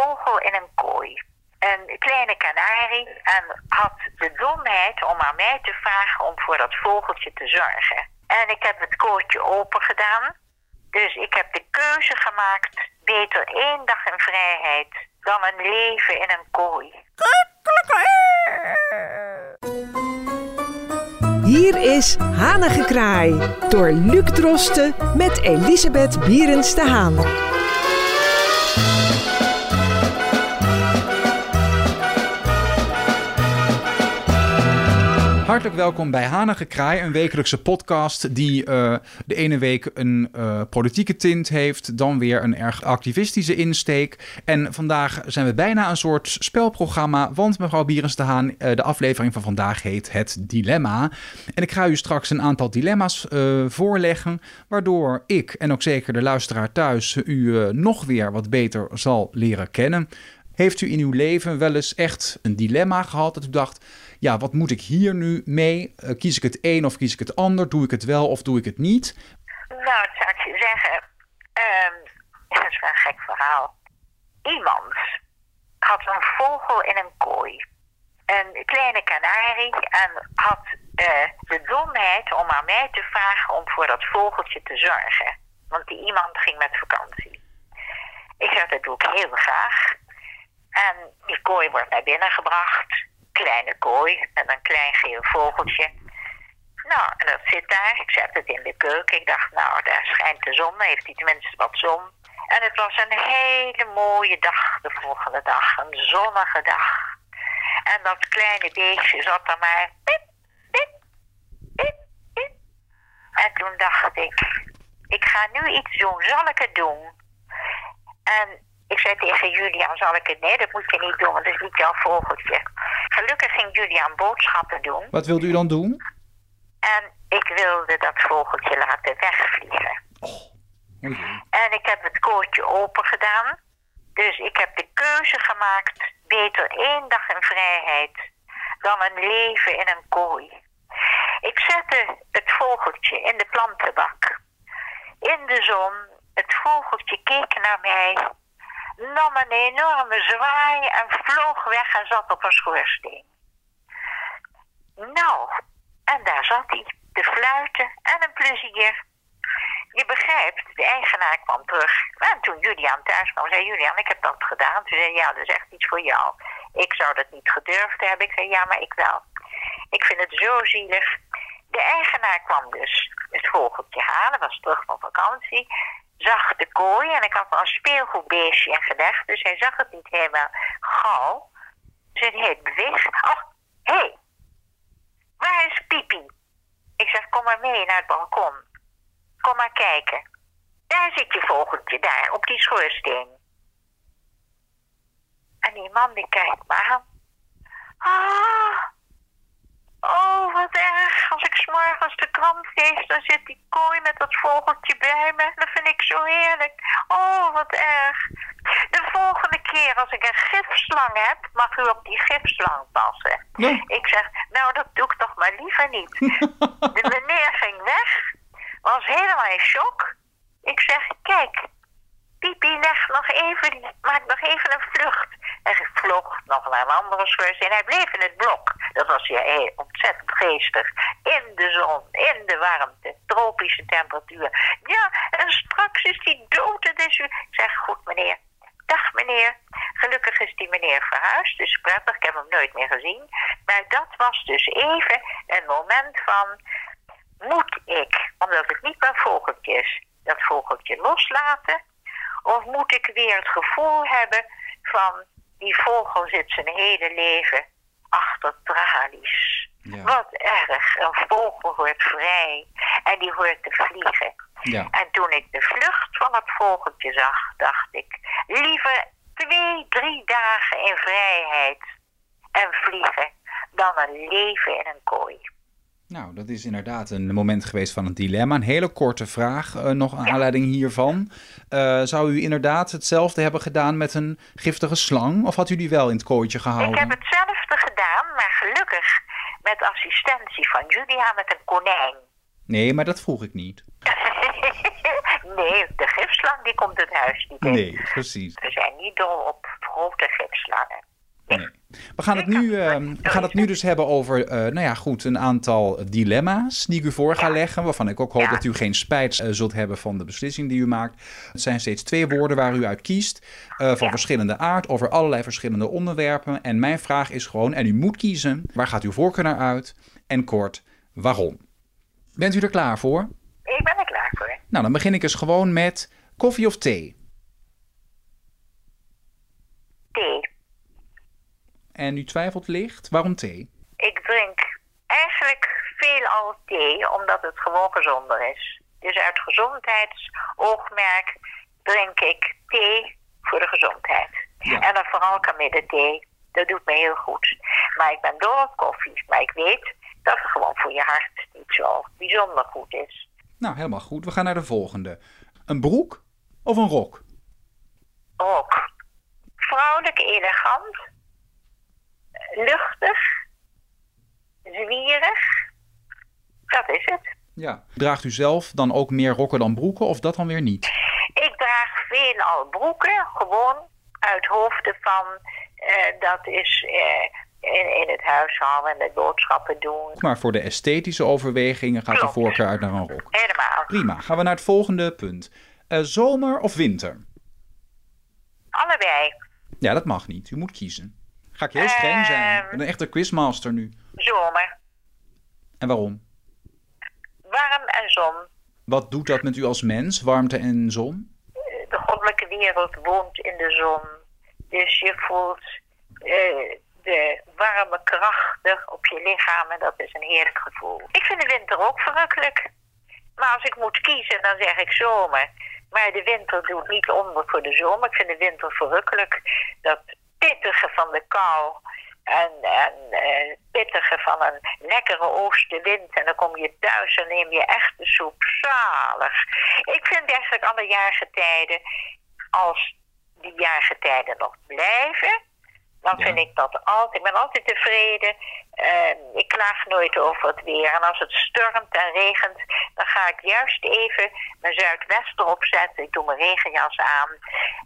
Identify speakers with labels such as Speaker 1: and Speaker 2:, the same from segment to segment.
Speaker 1: vogel in een kooi. Een kleine kanarie en had de domheid om aan mij te vragen om voor dat vogeltje te zorgen. En ik heb het kooitje open gedaan. Dus ik heb de keuze gemaakt: beter één dag in vrijheid dan een leven in een kooi.
Speaker 2: Hier is Hanengekraai door Luc Drosten met Elisabeth Bierens de Haan.
Speaker 3: Hartelijk welkom bij Hanige Kraai, een wekelijkse podcast die uh, de ene week een uh, politieke tint heeft, dan weer een erg activistische insteek. En vandaag zijn we bijna een soort spelprogramma, want mevrouw Bierens de Haan, uh, de aflevering van vandaag heet Het Dilemma. En ik ga u straks een aantal dilemma's voorleggen, waardoor ik en ook zeker de luisteraar thuis u nog weer wat beter zal leren kennen. Heeft u in uw leven wel eens echt een dilemma gehad dat u dacht ja, wat moet ik hier nu mee? Uh, kies ik het een of kies ik het ander? Doe ik het wel of doe ik het niet?
Speaker 1: Nou, dat zou ik je zeggen. Um, dat is wel een gek verhaal. Iemand had een vogel in een kooi. Een kleine kanarie en had uh, de domheid om aan mij te vragen om voor dat vogeltje te zorgen. Want die iemand ging met vakantie. Ik zeg, dat doe ik heel graag. En die kooi wordt naar binnen gebracht kleine kooi en een klein geel vogeltje. Nou, en dat zit daar. Ik zet het in de keuken. Ik dacht, nou, daar schijnt de zon. Heeft hij tenminste wat zon. En het was een hele mooie dag de volgende dag. Een zonnige dag. En dat kleine beestje zat er maar... Pip, pip, pip, pip. En toen dacht ik, ik ga nu iets doen. Zal ik het doen? En ik zei tegen Julian, zal ik het? Nee, dat moet je niet doen, want dat is niet jouw vogeltje. Gelukkig ging Julian boodschappen doen.
Speaker 3: Wat wilde u dan doen?
Speaker 1: En ik wilde dat vogeltje laten wegvliegen. Oh. En ik heb het kootje open gedaan. Dus ik heb de keuze gemaakt, beter één dag in vrijheid dan een leven in een kooi. Ik zette het vogeltje in de plantenbak. In de zon, het vogeltje keek naar mij nam een enorme zwaai en vloog weg en zat op een schoorsteen. Nou, en daar zat hij, te fluiten en een plezier. Je begrijpt, de eigenaar kwam terug. En toen Julian thuis kwam, zei Julian, ik heb dat gedaan. Ze zei, ja, dat is echt iets voor jou. Ik zou dat niet gedurfd hebben. Ik zei, ja, maar ik wel. Ik vind het zo zielig. De eigenaar kwam dus het vogeltje halen, was terug van vakantie zag de kooi en ik had al een speelgoedbeestje in gelegd, dus hij zag het niet helemaal gauw. Dus hij heet. Oh, hé, hey, waar is Pipi? Ik zeg, kom maar mee naar het balkon. Kom maar kijken. Daar zit je vogeltje, daar, op die schoorsteen. En die man die kijkt me aan. Ah, Oh, wat erg. Als ik s'morgens de krant lees, dan zit die met dat vogeltje bij me. Dat vind ik zo heerlijk. Oh, wat erg. De volgende keer als ik een gifslang heb, mag u op die gifslang passen. Ik zeg, nou dat doe ik toch maar liever niet. De meneer ging weg, was helemaal in shock. Ik zeg, kijk, Pipi, leg nog even, maak nog even een vlucht. En hij vloog nog naar een andere scheurs en hij bleef in het blok. Dat was ja ontzettend geestig. In de zon, in de warmte, tropische temperatuur. Ja, en straks is hij dood. Is u... Ik zeg, goed meneer. Dag meneer. Gelukkig is die meneer verhuisd, dus prettig. Ik heb hem nooit meer gezien. Maar dat was dus even een moment van... Moet ik, omdat het niet mijn vogeltje is, dat vogeltje loslaten? Of moet ik weer het gevoel hebben van die vogel zit zijn hele leven achter tralies. Wat erg. Een vogel wordt vrij en die hoort te vliegen. Ja. En toen ik de vlucht van het vogeltje zag, dacht ik... liever twee, drie dagen in vrijheid en vliegen... dan een leven in een kooi.
Speaker 3: Nou, dat is inderdaad een moment geweest van een dilemma. Een hele korte vraag, uh, nog een aanleiding hiervan. Uh, zou u inderdaad hetzelfde hebben gedaan met een giftige slang? Of had u die wel in het kooitje gehouden? Ik
Speaker 1: heb hetzelfde gedaan, maar gelukkig met assistentie van Julia met een konijn.
Speaker 3: Nee, maar dat vroeg ik niet.
Speaker 1: nee, de gifslang die komt het huis niet in.
Speaker 3: Nee, precies.
Speaker 1: Er zijn niet dol op grote gipslangen.
Speaker 3: Nee. We gaan het nu, eh, we gaan het nu dus hebben over, eh, nou ja, goed, een aantal dilemma's die ik u voor ga leggen. Waarvan ik ook hoop
Speaker 1: Ja.
Speaker 3: dat u geen spijt eh, zult hebben van de beslissing die u maakt. Het zijn steeds twee woorden waar u uit kiest. eh, van
Speaker 1: Ja.
Speaker 3: verschillende aard, over allerlei verschillende onderwerpen. En mijn vraag is gewoon, en u moet kiezen, waar gaat uw voorkeur naar uit? En kort, waarom? Bent u er klaar voor?
Speaker 1: Ik ben er klaar voor.
Speaker 3: Nou, dan begin ik eens gewoon met koffie of. Thee. En u twijfelt licht, waarom thee?
Speaker 1: Ik drink eigenlijk veelal thee, omdat het gewoon gezonder is. Dus uit gezondheidsoogmerk drink ik thee voor de gezondheid.
Speaker 3: Ja.
Speaker 1: En dan vooral kamillethee. Dat doet me heel goed. Maar ik ben dol op koffie. Maar ik weet dat het gewoon voor je hart niet zo bijzonder goed is.
Speaker 3: Nou, helemaal goed. We gaan naar de volgende. Een broek of een rok?
Speaker 1: Ook vrouwelijk elegant, luchtig, zwierig. Dat is het.
Speaker 3: Ja. Draagt u zelf dan ook meer rokken dan broeken of dat dan weer niet?
Speaker 1: Ik draag veelal broeken, gewoon uit hoofde van eh, dat is eh, in, in het huishouden en de boodschappen doen.
Speaker 3: Maar voor de esthetische overwegingen gaat de voorkeur uit naar een rok.
Speaker 1: Helemaal.
Speaker 3: Prima. Gaan we naar het volgende punt. Eh, zomer of winter?
Speaker 1: Allebei.
Speaker 3: Ja, dat mag niet. U moet kiezen. Ga ik heel streng zijn. Ik
Speaker 1: Ehm.
Speaker 3: ben een echte quizmaster nu.
Speaker 1: Zomer.
Speaker 3: En waarom?
Speaker 1: Warm en zon.
Speaker 3: Wat doet dat met u als mens, warmte en zon?
Speaker 1: De goddelijke wereld woont in de zon. Dus je voelt eh, de warme krachten op je lichaam en dat is een heerlijk gevoel. Ik vind de winter ook verrukkelijk. Maar als ik moet kiezen, dan zeg ik zomer. Maar de winter doet niet onder voor de zomer. Ik vind de winter verrukkelijk. Dat pittige van de kou. En, en eh, pittige van een lekkere oostenwind. En dan kom je thuis en neem je echt de soep. Zalig. Ik vind eigenlijk alle jaargetijden, als die jaargetijden nog blijven, dan
Speaker 3: Ja.
Speaker 1: vind ik dat altijd. Ik ben altijd tevreden. Eh, ik klaag nooit over het weer. En als het stormt en regent, dan ga ik juist even mijn zuidwester opzetten. Ik doe mijn regenjas aan.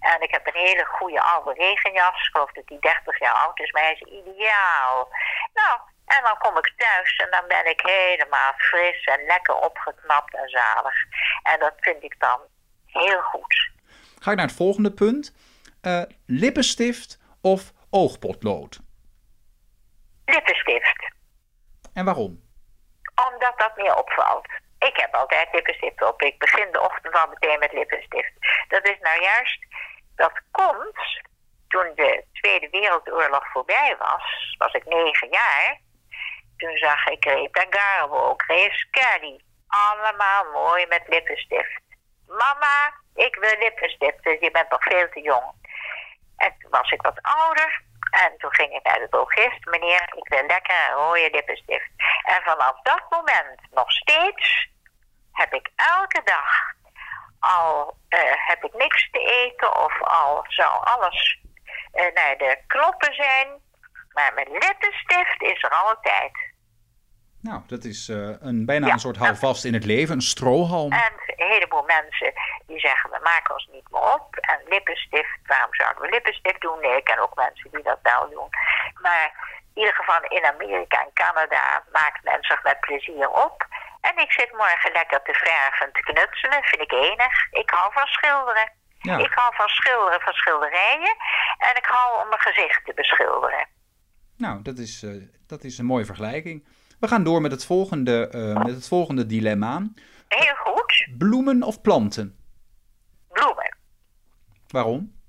Speaker 1: En ik heb een hele goede oude regenjas. Ik geloof dat die 30 jaar oud is, maar hij is ideaal. Nou, en dan kom ik thuis en dan ben ik helemaal fris en lekker opgeknapt en zalig. En dat vind ik dan heel goed.
Speaker 3: Ga ik naar het volgende punt. Eh, lippenstift of oogpotlood?
Speaker 1: Lippenstift.
Speaker 3: En waarom?
Speaker 1: Omdat dat meer opvalt. Ik heb altijd lippenstift op. Ik begin de ochtend al meteen met lippenstift. Dat is nou juist, dat komt toen de Tweede Wereldoorlog voorbij was, was ik negen jaar. Toen zag ik Rita Garbo, Grace Kelly. Allemaal mooi met lippenstift. Mama, ik wil lippenstift, dus je bent nog veel te jong. En toen was ik wat ouder. En toen ging ik naar de drogist. Meneer, ik wil lekker een rode lippenstift. En vanaf dat moment nog steeds heb ik elke dag, al eh, heb ik niks te eten of al zou alles eh, naar de knoppen zijn. Maar mijn lippenstift is er altijd.
Speaker 3: Nou, dat is eh, een, bijna
Speaker 1: Ja.
Speaker 3: een soort houvast in het leven, een strohalm.
Speaker 1: En een heleboel mensen die zeggen, we maken ons niet meer op. En lippenstift, waarom zouden we lippenstift doen? Nee, ik ken ook mensen die dat wel doen. Maar in ieder geval in Amerika en Canada maken mensen zich met plezier op. En ik zit morgen lekker te verven en te knutselen, vind ik enig. Ik hou van schilderen.
Speaker 3: Ja.
Speaker 1: Ik hou van schilderen, van schilderijen. En ik hou om mijn gezicht te beschilderen.
Speaker 3: Nou, dat is, eh, dat is een mooie vergelijking. We gaan door met het volgende, eh, met het volgende dilemma.
Speaker 1: Heel goed.
Speaker 3: Bloemen of planten?
Speaker 1: Bloemen.
Speaker 3: Waarom?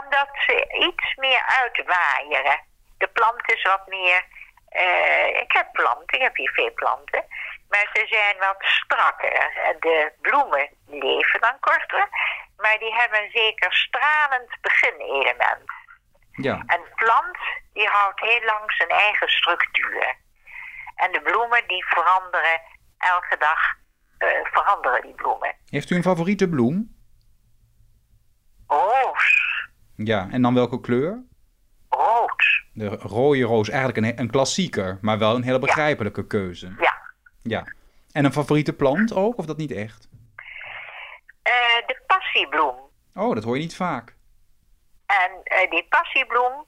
Speaker 1: Omdat ze iets meer uitwaaieren. De plant is wat meer. eh, ik heb planten, ik heb hier veel planten. Maar ze zijn wat strakker. De bloemen leven dan korter. Maar die hebben een zeker stralend beginelement.
Speaker 3: Ja,
Speaker 1: En de plant die houdt heel lang zijn eigen structuur. En de bloemen die veranderen elke dag. eh, veranderen die bloemen.
Speaker 3: heeft u een favoriete bloem?
Speaker 1: Roos.
Speaker 3: Ja, en dan welke kleur?
Speaker 1: Rood.
Speaker 3: De rode roos, eigenlijk een, een klassieker, maar wel een hele begrijpelijke keuze.
Speaker 1: Ja.
Speaker 3: Ja. En een favoriete plant ook, of dat niet echt?
Speaker 1: Eh, de passiebloem.
Speaker 3: Oh, dat hoor je niet vaak.
Speaker 1: En eh, die passiebloem,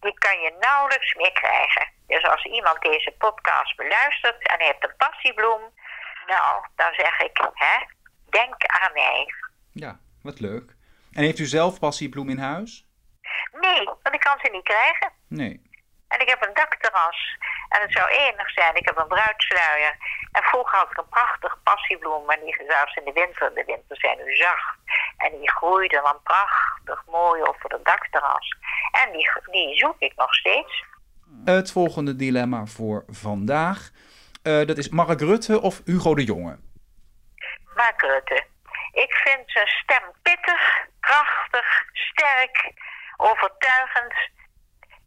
Speaker 1: die kan je nauwelijks meer krijgen. Dus als iemand deze podcast beluistert en heeft een passiebloem, nou, dan zeg ik, hè, denk aan mij.
Speaker 3: Ja, wat leuk. En heeft u zelf passiebloem in huis?
Speaker 1: Nee, want ik kan ze niet krijgen.
Speaker 3: Nee.
Speaker 1: En ik heb een dakterras. En het zou enig zijn. Ik heb een bruidsluier. En vroeger had ik een prachtig passiebloem. Maar die zelfs in de winter. De winter zijn nu zacht. En die groeide dan prachtig mooi over de dakterras. En die, die zoek ik nog steeds.
Speaker 3: Het volgende dilemma voor vandaag. Uh, dat is Mark Rutte of Hugo de Jonge?
Speaker 1: Mark Rutte. Ik vind zijn stem pittig, krachtig, sterk, overtuigend.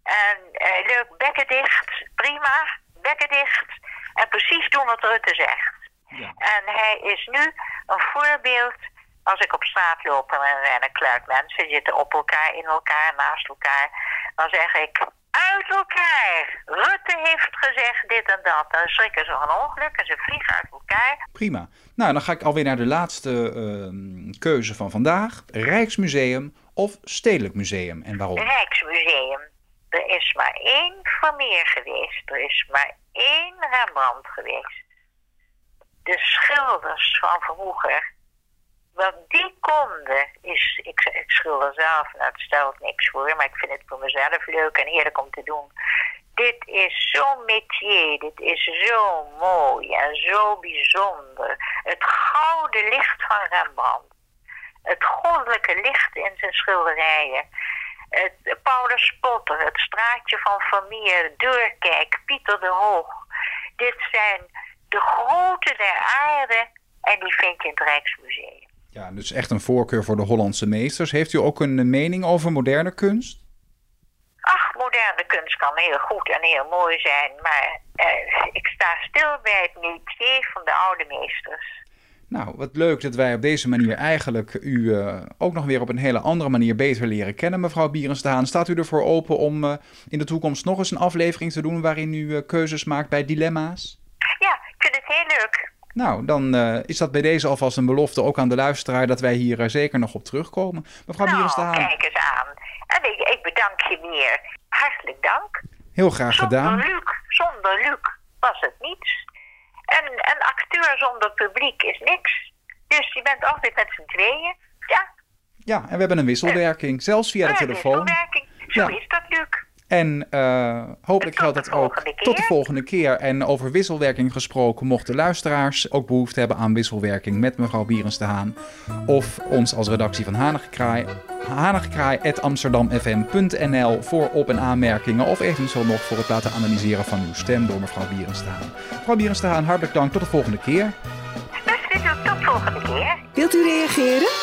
Speaker 1: En uh, leuk bekken dicht, prima, bekken dicht. En precies doen wat Rutte zegt. Ja. En hij is nu een voorbeeld. Als ik op straat loop en er een kluit mensen zitten op elkaar, in elkaar, naast elkaar. Dan zeg ik, uit elkaar. Rutte heeft gezegd dit en dat. Dan schrikken ze van ongeluk en ze vliegen uit elkaar.
Speaker 3: Prima. Nou, dan ga ik alweer naar de laatste uh, keuze van vandaag. Rijksmuseum of Stedelijk Museum en waarom?
Speaker 1: Rijksmuseum. Er is maar één Vermeer geweest. Er is maar één Rembrandt geweest. De schilders van vroeger. Wat die konden, is. Ik, schilder zelf, nou, het stelt niks voor, maar ik vind het voor mezelf leuk en heerlijk om te doen. Dit is zo'n métier, dit is zo mooi en zo bijzonder. Het gouden licht van Rembrandt. Het goddelijke licht in zijn schilderijen het, Paulus Potter, het straatje van Vermeer, Deurkijk, Pieter de Hoog. Dit zijn de grote der aarde en die vind je in het Rijksmuseum.
Speaker 3: Ja, dus echt een voorkeur voor de Hollandse meesters. Heeft u ook een mening over moderne kunst?
Speaker 1: Ach, moderne kunst kan heel goed en heel mooi zijn, maar eh, ik sta stil bij het métier van de oude meesters.
Speaker 3: Nou, wat leuk dat wij op deze manier eigenlijk u uh, ook nog weer op een hele andere manier beter leren kennen, mevrouw Bierenstaan. Staat u ervoor open om uh, in de toekomst nog eens een aflevering te doen waarin u uh, keuzes maakt bij dilemma's?
Speaker 1: Ja, ik vind het heel leuk.
Speaker 3: Nou, dan is dat bij deze alvast een belofte ook aan de luisteraar dat wij hier zeker nog op terugkomen. Mevrouw
Speaker 1: nou,
Speaker 3: Bierenstaan.
Speaker 1: kijk eens aan. En ik, ik, bedank je weer. Hartelijk dank.
Speaker 3: Heel graag
Speaker 1: zonder
Speaker 3: gedaan.
Speaker 1: Luc, zonder Luc was het niets. En een acteur zonder publiek is niks. Dus je bent altijd met z'n tweeën. Ja.
Speaker 3: Ja, en we hebben een wisselwerking. Zelfs via de telefoon.
Speaker 1: Wisselwerking. Zo
Speaker 3: Ja.
Speaker 1: is dat, Luc.
Speaker 3: En eh, hopelijk geldt
Speaker 1: de
Speaker 3: dat ook tot de volgende keer. En over wisselwerking gesproken, mochten luisteraars ook behoefte hebben aan wisselwerking met mevrouw Bierens de Haan. Of ons als redactie van Hanengekraai, hanengekraai.amsterdamfm.nl voor op- en aanmerkingen. Of eventueel nog voor het laten analyseren van uw stem door mevrouw Bierens de Haan. Mevrouw Bierens de Haan, hartelijk dank. Tot de volgende keer.
Speaker 1: Luc, tot volgende keer.
Speaker 2: Wilt u reageren?